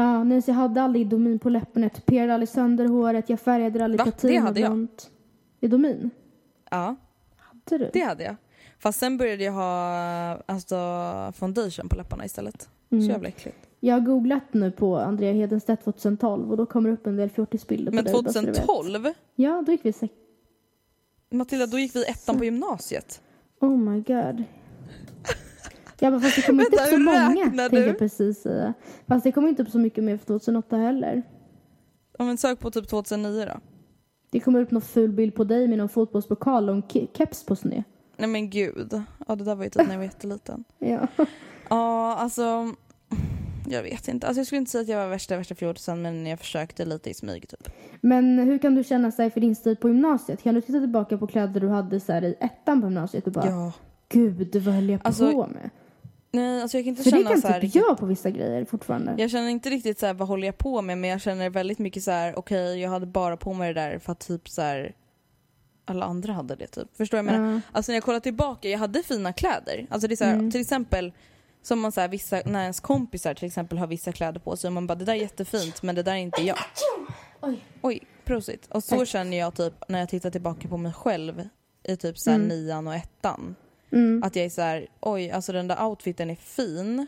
Ja, så jag hade aldrig Idomin på läpparna. Jag tuperade aldrig sönder håret. Jag färgade aldrig Va? platin Det hade jag. Idomin? Ja. Hade du? Det hade jag. Fast sen började jag ha alltså, foundation på läpparna istället. Så Mm. jävla äckligt. Jag har googlat nu på Andrea Hedenstedt 2012 och då kommer det upp en del fjortisbilder Men på dig. så du vet. 2012? Ja, då gick vi sex... Matilda, då gick vi ettan på gymnasiet. Oh my god. Ja, men fast det kommer inte Vänta, upp så hur många, du? jag precis säga. Fast det kommer inte upp så mycket mer för 2008 heller. Ja, men sök på typ 2009 då. Det kommer upp någon ful bild på dig med någon fotbollspokal och en ke- keps på sned. Nej men gud. Ja det där var ju typ när jag var jätteliten. Ja. Ja alltså. Jag vet inte. Alltså jag skulle inte säga att jag var värsta värsta fjortisen men jag försökte lite i smyg typ. Men hur kan du känna sig för din stil på gymnasiet? Kan du titta tillbaka på kläder du hade så i ettan på gymnasiet och bara Ja. Gud, vad höll jag på Alltså, med? Nej alltså jag kan inte För det känna kan så här. typ jag på vissa grejer fortfarande. Jag känner inte riktigt så här, vad håller jag på med men jag känner väldigt mycket så här: okej jag hade bara på mig det där för att typ så här. alla andra hade det typ. Förstår du vad jag menar? Ja. Alltså när jag kollar tillbaka, jag hade fina kläder. Alltså det är så här, Mm. till exempel som man så här, vissa, när ens kompisar till exempel har vissa kläder på sig och man bara det där är jättefint men det där är inte jag. Oj. Oj, prosit. Och så Tack. känner jag typ när jag tittar tillbaka på mig själv i typ så här Mm. nian och ettan. Mm. Att jag är så här, oj alltså den där outfiten är fin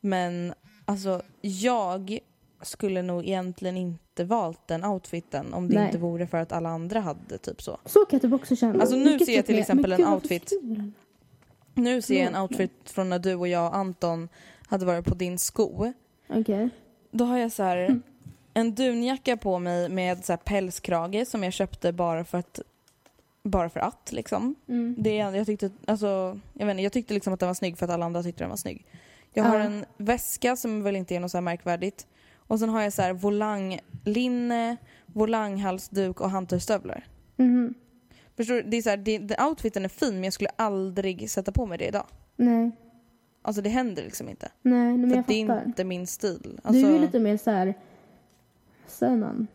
men alltså jag skulle nog egentligen inte valt den outfiten om det Nej. inte vore för att alla andra hade typ så. Så kan jag typ också känna. Alltså, nu ser jag typ till exempel en outfit. Nu ser jag en outfit från när du och jag och Anton hade varit på din sko. Okej. Då har jag så här Mm. en dunjacka på mig med så här pälskrage som jag köpte bara för att bara för att liksom. Mm. Det, jag, tyckte, alltså, jag, vet inte, jag tyckte liksom att den var snygg för att alla andra tyckte den var snygg. Jag har Ja. en väska som väl inte är något så märkvärdigt. Och sen har jag så här volanglinne, volanghalsduk och hantelstövlar. Mhm. Förstår du? Det är så här, det, det, outfiten är fin men jag skulle aldrig sätta på mig det idag. Nej. Alltså det händer liksom inte. Nej, men för jag att det är fattar. inte min stil. Du Alltså, är ju lite mer så här. Vad säger man?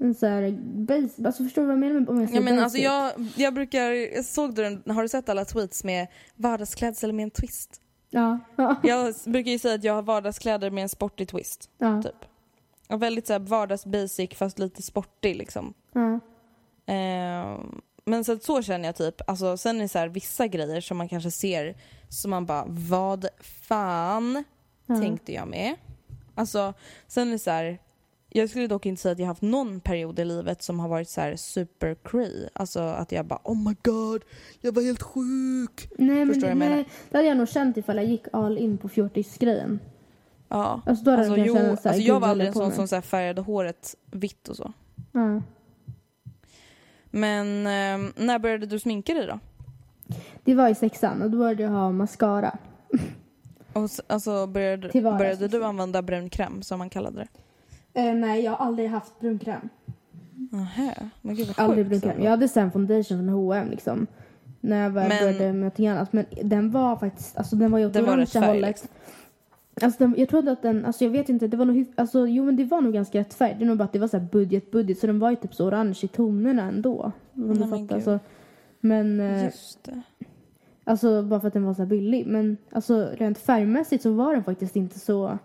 En så här base. Alltså förstår du vad jag menar med om jag Ja, säger men basic? alltså jag, jag brukar, såg du den, har du sett alla tweets med vardagsklädsel med en twist? Ja. Ja. Jag brukar ju säga att jag har vardagskläder med en sportig twist. Ja. Typ. Och väldigt så här vardagsbasic fast lite sportig liksom. ja. Ehm, men så, så känner jag typ. Alltså, sen är det så här, vissa grejer som man kanske ser som man bara vad fan Ja. tänkte jag med. Alltså sen är det så här. Jag skulle dock inte säga att jag haft någon period i livet som har varit så här super cray. Alltså att jag bara oh my god, jag var helt sjuk. Nej, men Förstår menar? nej, det hade jag nog känt ifall jag gick all in på fjortisgrejen. Ja. Alltså då hade Alltså, jag jo, känna så här, alltså jag var aldrig en sån som så här färgade håret vitt och så. Ja. Men ehm, när började du sminka dig då? Det var i sexan och då började jag ha mascara. Och, s- alltså började, vardags, började du liksom. använda brun kräm som man kallade det? Eh, nej, jag har aldrig haft brunkräm. Nähä, men gud vad Aldrig sjukt. brunkräm. Jag hade sen foundation från H&M liksom. När jag väl Men- började med någonting annat. Men den var faktiskt, alltså den var ju åt Den var orangea rätt färg, hållet. liksom. Alltså den, jag trodde att den, alltså jag vet inte, det var nog hyf- alltså jo men det var nog ganska rätt färg. Det är nog bara att det var så här budget budget så den var ju typ så orange i tonerna ändå. Om Nej, du men fattar. gud. Så, men eh, Just det. alltså bara för att den var så här billig. Men alltså rent färgmässigt så var den faktiskt inte så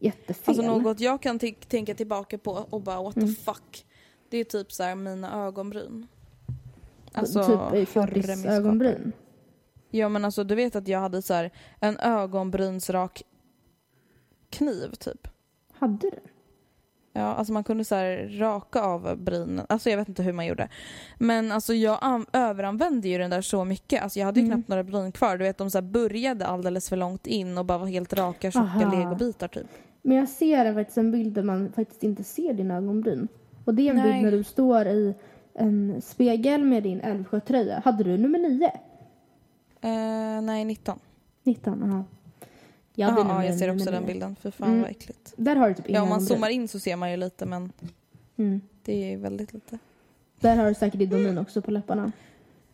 jättefel. Alltså något jag kan tänka tillbaka på och bara what the Mm. fuck. Det är typ så här mina ögonbryn. Alltså, typ skapare. Ja men alltså du vet att jag hade så här en ögonbrynsrak kniv typ. Hade du? Ja, alltså man kunde så här raka av brynen. Alltså jag vet inte hur man gjorde. Men alltså jag an- överanvände ju den där så mycket. Alltså jag hade ju Mm. knappt några bryn kvar. Du vet de så började alldeles för långt in och bara var helt raka tjocka legobitar typ. Men jag ser en, faktiskt en bild där man faktiskt inte ser dina ögonbryn. Och det är en Nej. bild när du står i en spegel med din Älvsjötröja. Hade du nummer 9? Eh, nej 19. 19? Aha. Jag hade ja, jag ser också den 9. bilden. För fan Mm. vad äckligt. Där har du typ Ja om man zoomar in så ser man ju lite men Mm. det är väldigt lite. Där har du säkert idomin också på läpparna.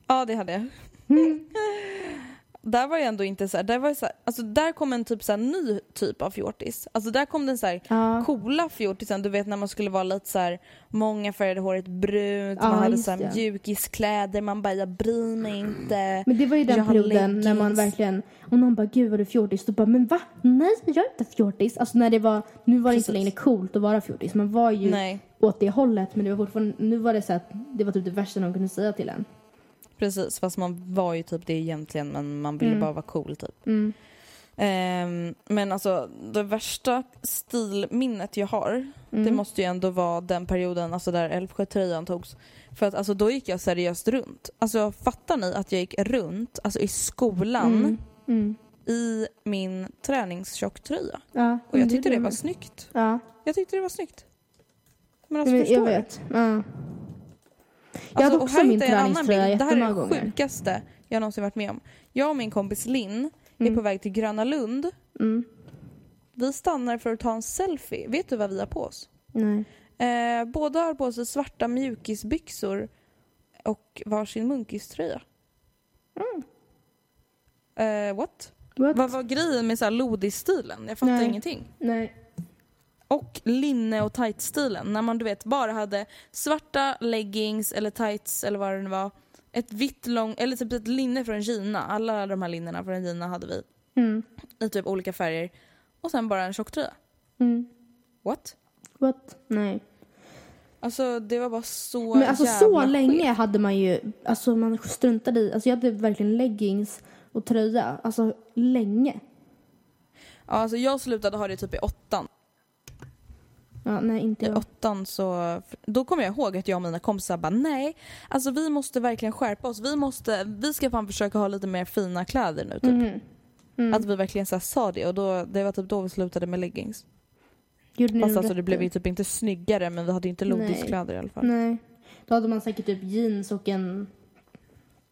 Ja det hade jag. Mm. där var jag ändå inte så här, där var så här, alltså där kom en typ så här ny typ av fjortis. Alltså där kom den så här coola fjortisen, du vet när man skulle vara lite så här många färgade håret brunt, Ja, man hade så här mjukiskläder, man bara jag bryr mig inte. Men det var ju den perioden när man verkligen, och någon bara gud var du fjortis? Då bara men va? Nej jag är inte fjortis. Alltså när det var, nu var det inte Precis. längre coolt att vara fjortis. Man var ju Nej, åt det hållet men det var fortfarande, nu var det så att det var typ det värsta någon kunde säga till en. Precis fast man var ju typ det egentligen men man ville Mm. bara vara cool typ. Mm. Ehm, men alltså det värsta stilminnet jag har det Mm. måste ju ändå vara den perioden alltså där Älvsjötröjan togs. För att alltså då gick jag seriöst runt. Alltså fattar ni att jag gick runt alltså i skolan Mm. Mm. i min träningstjocktröja? Ja, Och jag tyckte det var snyggt. Ja, Jag tyckte det var snyggt. Men jag alltså Jag du? vet. Ja. Jag Alltså, hade och också min träningströja bild. Det här är jättemånga det gånger. sjukaste jag någonsin varit med om. Jag och min kompis Linn är Mm. på väg till Gröna Lund. Mm. Vi stannar för att ta en selfie. Vet du vad vi har på oss? Nej. Eh, båda har på sig svarta mjukisbyxor och varsin munkiströja. Eh, what? What? Vad var grejen med så här lodis-stilen? Jag fattar Nej. ingenting. Nej. Och linne och tights-stilen. När man du vet bara hade svarta leggings eller tights eller vad det nu var. Ett vitt lång, eller typ ett linne från Gina. Alla de här linnena från Gina hade vi. Mm. I typ olika färger. Och sen bara en tjocktröja. Mm. What? What? Nej. Alltså det var bara så Men alltså så jävla länge skevt. hade man ju, alltså man struntade i, alltså jag hade verkligen leggings och tröja, alltså länge. Ja, alltså jag slutade ha det typ i åttan. Ja, nej inte I jag. åttan så, då kommer jag ihåg att jag och mina kompisar bara nej, alltså vi måste verkligen skärpa oss. Vi måste, vi ska fan försöka ha lite mer fina kläder nu typ. Mhm. Mm. Att vi verkligen så sa det och då, det var typ då vi slutade med leggings. Gjorde ni Fast alltså det blev ju typ inte snyggare men vi hade ju inte Nej. lågdiskläder i alla fall. Nej. Då hade man säkert typ jeans och en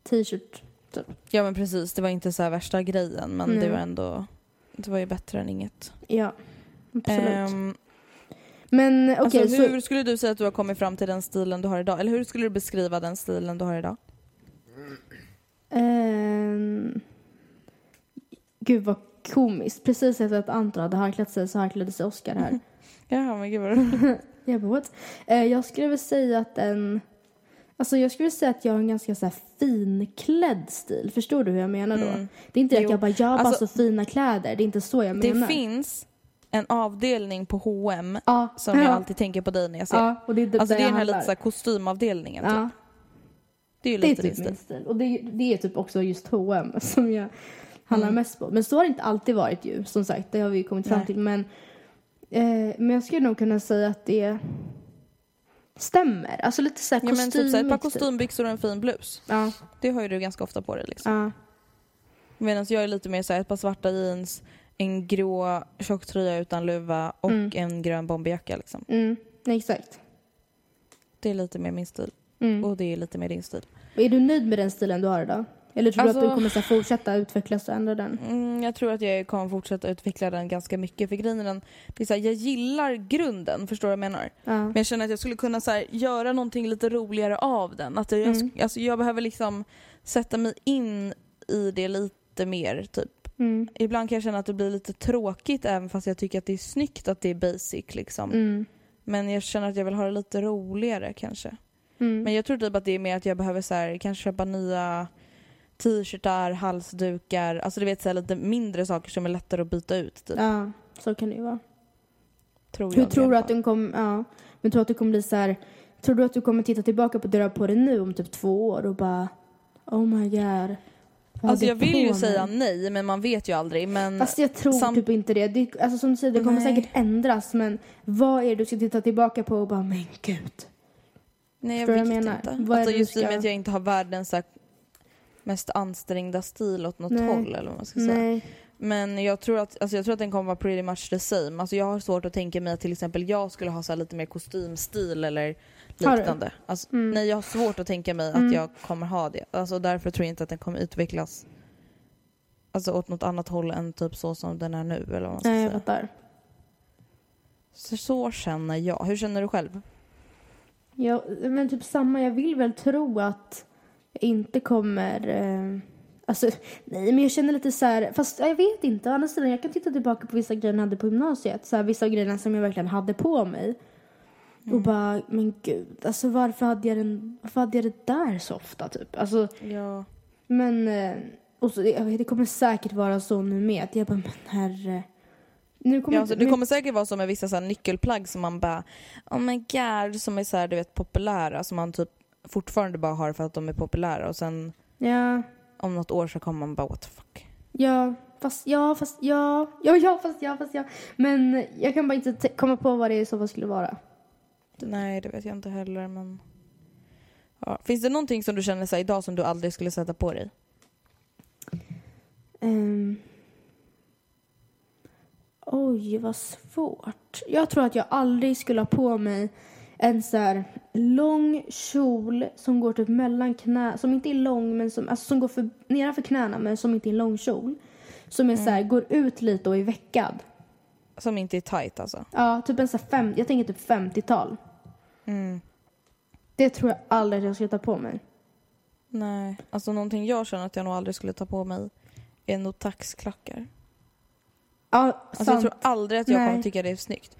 t-shirt. Typ. Ja men precis, det var inte så värsta grejen men det Nej. var ändå, det var ju bättre än inget. Ja, absolut. Ehm, Men okej, alltså, så... hur skulle du säga att du har kommit fram till den stilen du har idag? Eller hur skulle du beskriva den stilen du har idag? Ehm, gud vad komiskt. Precis efter att Anton hade harklat sig så harklade sig Oscar här. Ja men gud vad jag bara what? Eh, jag skulle väl säga att en... Alltså jag skulle säga att jag har en ganska så här finklädd stil. Förstår du hur jag menar då? Mm. Det är inte Jo. att jag bara, jag har bara Alltså- så fina kläder. Det är inte så jag Det menar. finns en avdelning på H&M ja. som ja. jag alltid tänker på dig när jag ser. Ja, och det är typ alltså det är den här lite så här kostymavdelningen Ja, typ. Det är ju det är lite typ min stil. Och det, det är typ också just H&M som jag handlar Mm. mest på. Men så har det inte alltid varit ju, som sagt. Det har vi ju kommit fram Nej. till. Men, eh, men jag skulle nog kunna säga att det stämmer. Alltså lite så här Ja men typ så här, ett par typ. kostymbyxor och en fin blus. Ja, Det har ju du ganska ofta på dig liksom. ja. Medan jag är lite mer så här, ett par svarta jeans, en grå tjocktröja utan luva och Mm. en grön bomberjacka liksom. Mm, exakt. Det är lite mer min stil. Mm. Och det är lite mer din stil. Är du nöjd med den stilen du har idag? Eller tror du Alltså- att du kommer så fortsätta utvecklas och ändra den? Mm, jag tror att jag kommer fortsätta utveckla den ganska mycket. För grejen är den, det är så här, jag gillar grunden, förstår du vad jag menar? Ja. Men jag känner att jag skulle kunna så här, göra någonting lite roligare av den. Att jag, Mm. alltså, jag behöver liksom sätta mig in i det lite mer. Typ. Mm. Ibland kan jag känna att det blir lite tråkigt även fast jag tycker att det är snyggt att det är basic. Liksom. Mm. Men jag känner att jag vill ha det lite roligare kanske. Mm. Men jag tror typ att det är mer att jag behöver så här, kanske köpa nya t-shirtar, halsdukar, alltså du vet så här, lite mindre saker som är lättare att byta ut. Typ. Ja, så kan det ju vara. Tror jag tror du att den kommer, ja, men tror att du kommer bli så här, tror du att du kommer titta tillbaka på det du har på dig nu om typ två år och bara oh my god. Alltså jag vill ju säga nej men man vet ju aldrig. Men Fast jag tror sam- typ inte det. det. Alltså som du säger, det kommer Nej. säkert ändras men vad är det du ska titta tillbaka på och bara men gud. nej jag du vet jag menar? inte. Vad Alltså just i och med att jag inte har världens här, mest ansträngda stil åt något Nej. håll eller vad man ska säga. Nej. Men jag tror, att, alltså jag tror att den kommer vara pretty much the same. Alltså jag har svårt att tänka mig att till exempel jag skulle ha så här lite mer kostymstil eller? Liknande. Alltså, Mm. Nej, jag har svårt att tänka mig Mm. att jag kommer ha det. Alltså därför tror jag inte att den kommer utvecklas alltså, åt något annat håll än typ så som den är nu. Eller vad man ska Nej, jag fattar. Så, så känner jag. Hur känner du själv? Ja, men typ samma. Jag vill väl tro att jag inte kommer... Eh, alltså, nej, men jag känner lite så här... Fast jag vet inte. Å andra sidan, jag kan titta tillbaka på vissa grejer jag hade på gymnasiet. Så här, vissa av grejerna som jag verkligen hade på mig. Och bara, men gud, alltså varför hade jag, den, varför hade jag det där så ofta typ? Alltså, Ja. men... Eh, och så, det kommer säkert vara så nu med. Att jag bara, men herre... Nu kommer, Ja, alltså, det kommer säkert vara som med vissa så nyckelplagg som man bara Oh my god, som är så här, du vet, populära som man typ fortfarande bara har för att de är populära och sen Ja, om något år så kommer man bara what the fuck. Ja, fast ja, fast ja. Ja, ja, fast ja, fast ja. Men jag kan bara inte te- komma på vad det i så fall skulle vara. Nej, det vet jag inte heller men ja. Finns det någonting som du känner så idag som du aldrig skulle sätta på dig? Ehm. Oj, vad svårt. Jag tror att jag aldrig skulle ha på mig en så här lång kjol som går typ mellan knä, som inte är lång men som, alltså som går för, nedanför knäna men som inte är en lång kjol. Som är så här, går ut lite och är veckad. Som inte är tight alltså? Ja, typ en så fem, jag tänker typ 50-tal. Mm. Det tror jag aldrig att jag skulle ta på mig. Nej, alltså någonting jag känner att jag nog aldrig skulle ta på mig är nog taxklackar. Ja, Alltså jag tror aldrig att jag Nej. kommer tycka det är snyggt.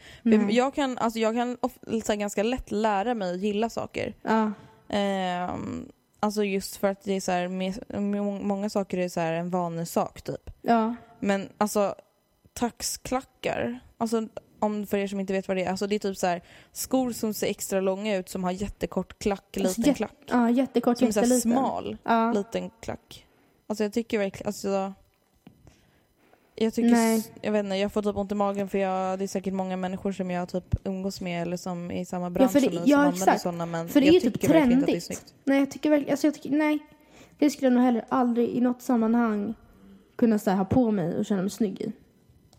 Jag kan, alltså jag kan här, ganska lätt lära mig att gilla saker. Ja. Ehm, alltså just för att det är så här, med, med många saker är så här en vanesak typ. Ja. Men alltså taxklackar, alltså om för er som inte vet vad det är, alltså det är typ så här skor som ser extra långa ut som har jättekort klack, Alltså, liten jät- klack. Ja, jättekort, Som jätteliten. smal, Ja. liten klack. Alltså jag tycker verkligen, alltså jag tycker, Nej. jag vet inte, jag får typ ont i magen för jag, det är säkert många människor som jag typ umgås med eller som är i samma bransch för det- som mig ja, som använder exakt. sådana men För det är jag ju typ tycker verkligen inte att det är snyggt. Nej, jag tycker verkligen, alltså jag tycker, nej. Det skulle jag nog heller aldrig i något sammanhang kunna så här, ha på mig och känna mig snygg i.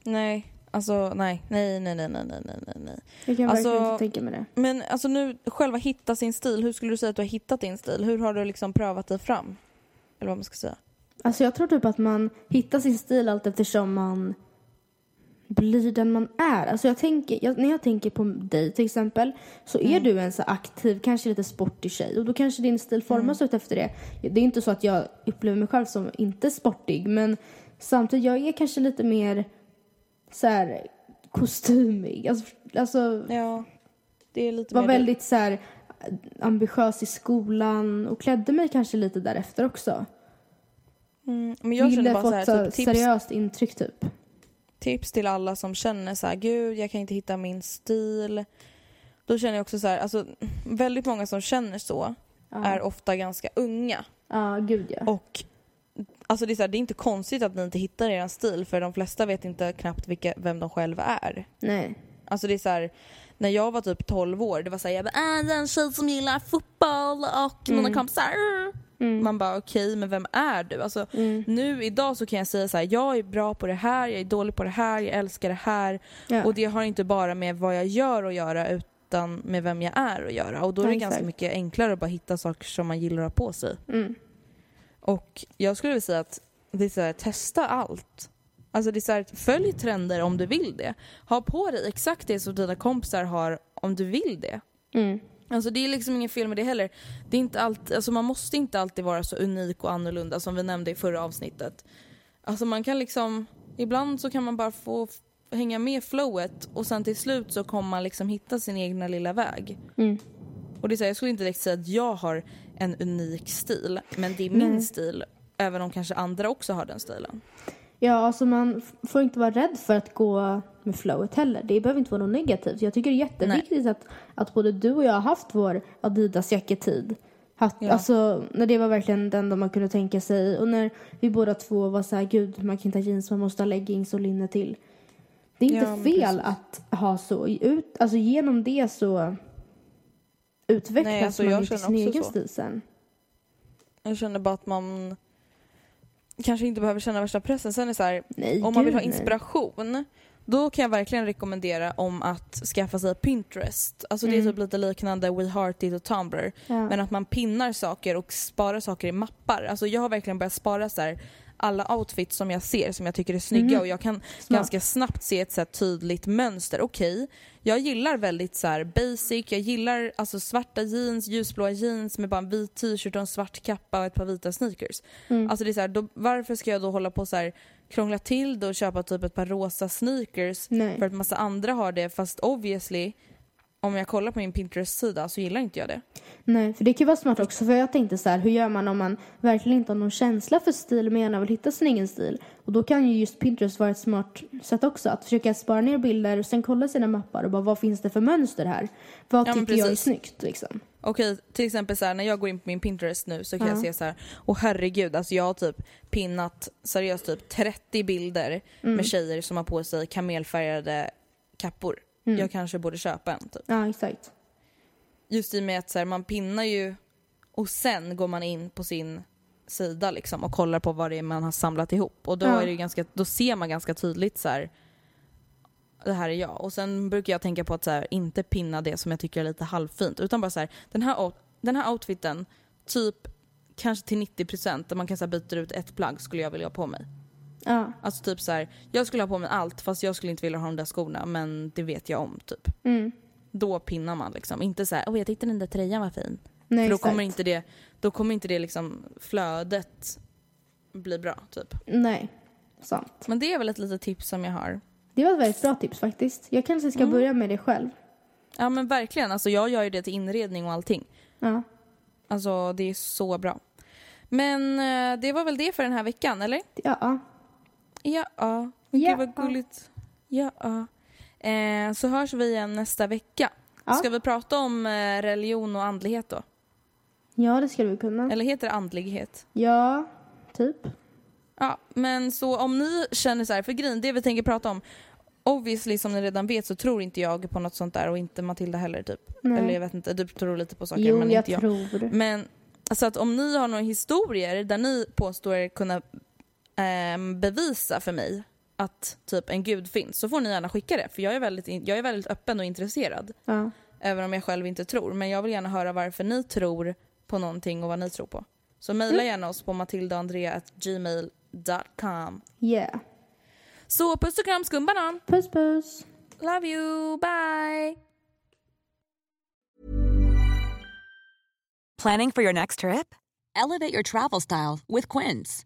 Nej. Alltså nej, nej, nej, nej, nej, nej, nej, nej. Jag kan alltså, verkligen inte alltså, tänka mig det. Men alltså nu, själva hitta sin stil. Hur skulle du säga att du har hittat din stil? Hur har du liksom prövat dig fram? Eller vad man ska säga. Alltså jag tror typ att man hittar sin stil allt eftersom man blir den man är. Alltså jag tänker, jag, när jag tänker på dig till exempel så är mm. du en så aktiv, kanske lite sportig tjej och då kanske din stil formas mm. ut efter det. Det är inte så att jag upplever mig själv som inte sportig men samtidigt jag är kanske lite mer så här kostymig. Alltså, alltså Ja, det är lite var mer väldigt så här ambitiös i skolan och klädde mig kanske lite därefter också. Mm, men jag Ville fått så här, så typ, tips, seriöst intryck typ. tips till alla som känner så här, gud jag kan inte hitta min stil. Då känner jag också så här, alltså väldigt många som känner så är ofta ganska unga. Ja, gud ja. Och alltså det, är så här, det är inte konstigt att ni inte hittar er stil för de flesta vet inte knappt vilka, vem de själva är. Nej. Alltså det är så här, när jag var typ 12 år, det var så här, jag bara, jag är en tjej som gillar fotboll och mina kompisar. Man bara okej, men vem är du? Alltså, Nu idag så kan jag säga så här, jag är bra på det här, jag är dålig på det här, jag älskar det här. Ja. Och det har inte bara med vad jag gör att göra utan med vem jag är att göra. Och då är det ganska mycket enklare att bara hitta saker som man gillar att ha på sig. Mm. Och jag skulle vilja säga att det är så här, testa allt. Alltså det är så här, följ trender om du vill det. Ha på dig exakt det som dina kompisar har om du vill det. Mm. Alltså det är liksom ingen fel med det heller. Det är inte alltid, alltså man måste inte alltid vara så unik och annorlunda som vi nämnde i förra avsnittet. Alltså man kan liksom, ibland så kan man bara få hänga med flowet och sen till slut så kommer man liksom hitta sin egna lilla väg. Mm. Och det är här, jag skulle inte direkt säga att jag har en unik stil, men det är min Nej. stil. Även om kanske andra också har den stilen. Ja, alltså man får inte vara rädd för att gå med flowet heller. Det behöver inte vara något negativt. Jag tycker det är jätteviktigt att, att både du och jag har haft vår Adidas jacketid. Haft, Ja. Alltså när det var verkligen den enda man kunde tänka sig. Och när vi båda två var så här, gud man kan inte ha jeans, man måste ha leggings och linne till. Det är inte Ja, fel precis. att ha så. Ut, alltså genom det så utvecklas Nej, alltså, man jag känner sin egen stil sen. Jag känner bara att man kanske inte behöver känna värsta pressen. Sen är så här, Nej, om man vill ha nej. inspiration då kan jag verkligen rekommendera om att skaffa sig Pinterest. Alltså det är typ lite liknande We Heart It och Tumblr. Mm. Ja. Men att man pinnar saker och sparar saker i mappar. Alltså jag har verkligen börjat spara så här alla outfits som jag ser som jag tycker är snygga och jag kan ganska snabbt se ett så tydligt mönster. Okej, jag gillar väldigt så här basic, jag gillar alltså svarta jeans, ljusblåa jeans med bara en vit t-shirt och en svart kappa och ett par vita sneakers. Alltså det är så här, då, varför ska jag då hålla på så här krångla till det och köpa typ ett par rosa sneakers Nej. för att massa andra har det fast obviously om jag kollar på min Pinterest-sida så gillar inte jag det. Nej, för det kan ju vara smart också. För jag tänkte så här, hur gör man om man verkligen inte har någon känsla för stil men gärna vill hitta sin egen stil? Och då kan ju just Pinterest vara ett smart sätt också. Att försöka spara ner bilder och sen kolla sina mappar och bara vad finns det för mönster här? Vad Ja, tycker jag är snyggt liksom? Okej, till exempel så här, när jag går in på min Pinterest nu så kan Ja. jag se så här, åh herregud, alltså jag har typ pinnat seriöst typ 30 bilder med tjejer som har på sig kamelfärgade kappor. Jag kanske borde köpa en typ. Ja, exakt. Just i och med att så här, man pinnar ju och sen går man in på sin sida liksom och kollar på vad det är man har samlat ihop och då, Ja. är det ganska, då ser man ganska tydligt så här. Det här är jag. Och sen brukar jag tänka på att så här, inte pinna det som jag tycker är lite halvfint utan bara så här, den här, den här outfiten typ kanske till 90% där man kan så byta ut ett plagg skulle jag vilja ha på mig. Ja. Alltså typ så här, jag skulle ha på mig allt fast jag skulle inte vilja ha de där skorna men det vet jag om typ. Mm. Då pinnar man liksom. Inte så här, åh jag tyckte den där tröjan var fin. Nej, För då exakt. kommer inte det, då kommer inte det liksom flödet bli bra typ. Nej, sant. Men det är väl ett litet tips som jag har. Det var ett väldigt bra tips faktiskt. Jag kanske ska Mm. börja med det själv. Ja men verkligen, alltså jag gör ju det till inredning och allting. Ja. Alltså det är så bra. Men eh, det var väl det för den här veckan eller? Ja. Ja. Ja. Gud vad gulligt. Ja. Eh, så hörs vi igen nästa vecka. Ja. Ska vi prata om eh, religion och andlighet då? Ja, det skulle vi kunna. Eller heter det andlighet? Ja, typ. Ja, men så om ni känner så här, för grejen, det vi tänker prata om, obviously som ni redan vet så tror inte jag på något sånt där och inte Matilda heller typ. Nej. Eller jag vet inte, du tror lite på saker Jo, men jag inte jag. tror. Men alltså att om ni har några historier där ni påstår er kunna ehm, bevisa för mig att typ en gud finns så får ni gärna skicka det för jag är väldigt, jag är väldigt öppen och intresserad. Ja. Även om jag själv inte tror. Men jag vill gärna höra varför ni tror på någonting och vad ni tror på. Så mejla gärna oss på matildaandrea.gmail.com. Yeah. Så puss och kram skumbanan! Puss puss. Love you, bye! Planning for your next trip? Elevate your travel style with Quince.